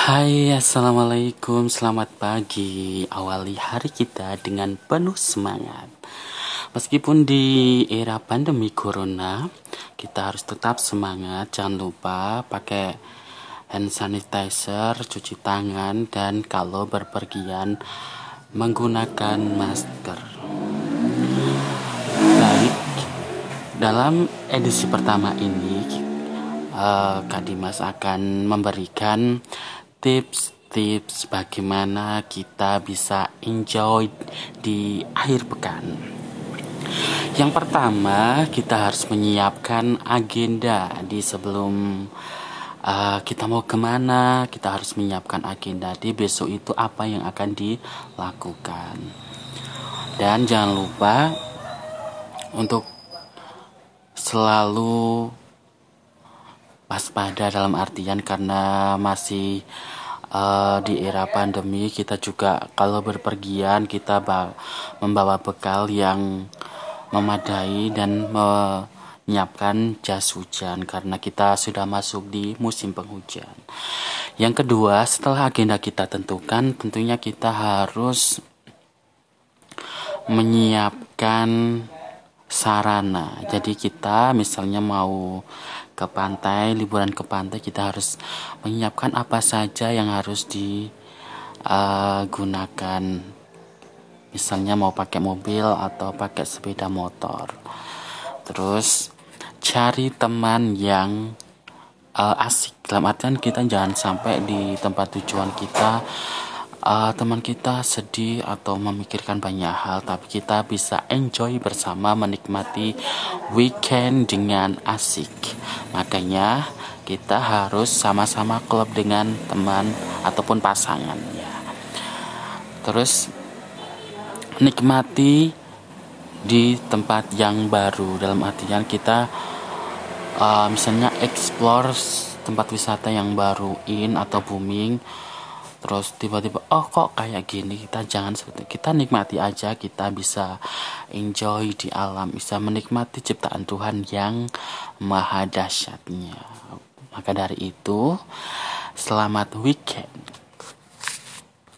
Hai, assalamualaikum, selamat pagi. Awali hari kita dengan penuh semangat. Meskipun di era pandemi corona, kita harus tetap semangat. Jangan lupa pakai hand sanitizer, cuci tangan, dan kalau berpergian menggunakan masker. Baik, dalam edisi pertama ini, uh, Kak Dimas akan memberikan tips-tips bagaimana kita bisa enjoy di akhir pekan. Yang pertama, kita harus menyiapkan agenda di sebelum uh, kita mau ke mana. Kita harus menyiapkan agenda di besok itu apa yang akan dilakukan. Dan jangan lupa untuk selalu waspada dalam artian karena masih uh, di era pandemi kita juga kalau berpergian kita membawa bekal yang memadai dan menyiapkan jas hujan karena kita sudah masuk di musim penghujan. Yang kedua, setelah agenda kita tentukan, tentunya kita harus menyiapkan sarana. Jadi kita misalnya mau ke pantai, liburan ke pantai, kita harus menyiapkan apa saja yang harus digunakan. Uh, Misalnya mau pakai mobil atau pakai sepeda motor. Terus cari teman yang uh, asik. Dalam artian kita jangan sampai di tempat tujuan kita uh, teman kita sedih atau memikirkan banyak hal, tapi kita bisa enjoy bersama menikmati weekend dengan asik. Makanya kita harus sama-sama klub dengan teman ataupun pasangannya. Terus nikmati di tempat yang baru dalam artian kita uh, misalnya explore tempat wisata yang baru in atau booming terus tiba-tiba oh kok kayak gini? Kita jangan seperti kita nikmati aja kita bisa enjoy di alam bisa menikmati ciptaan Tuhan yang maha dahsyatnya. Maka dari itu selamat weekend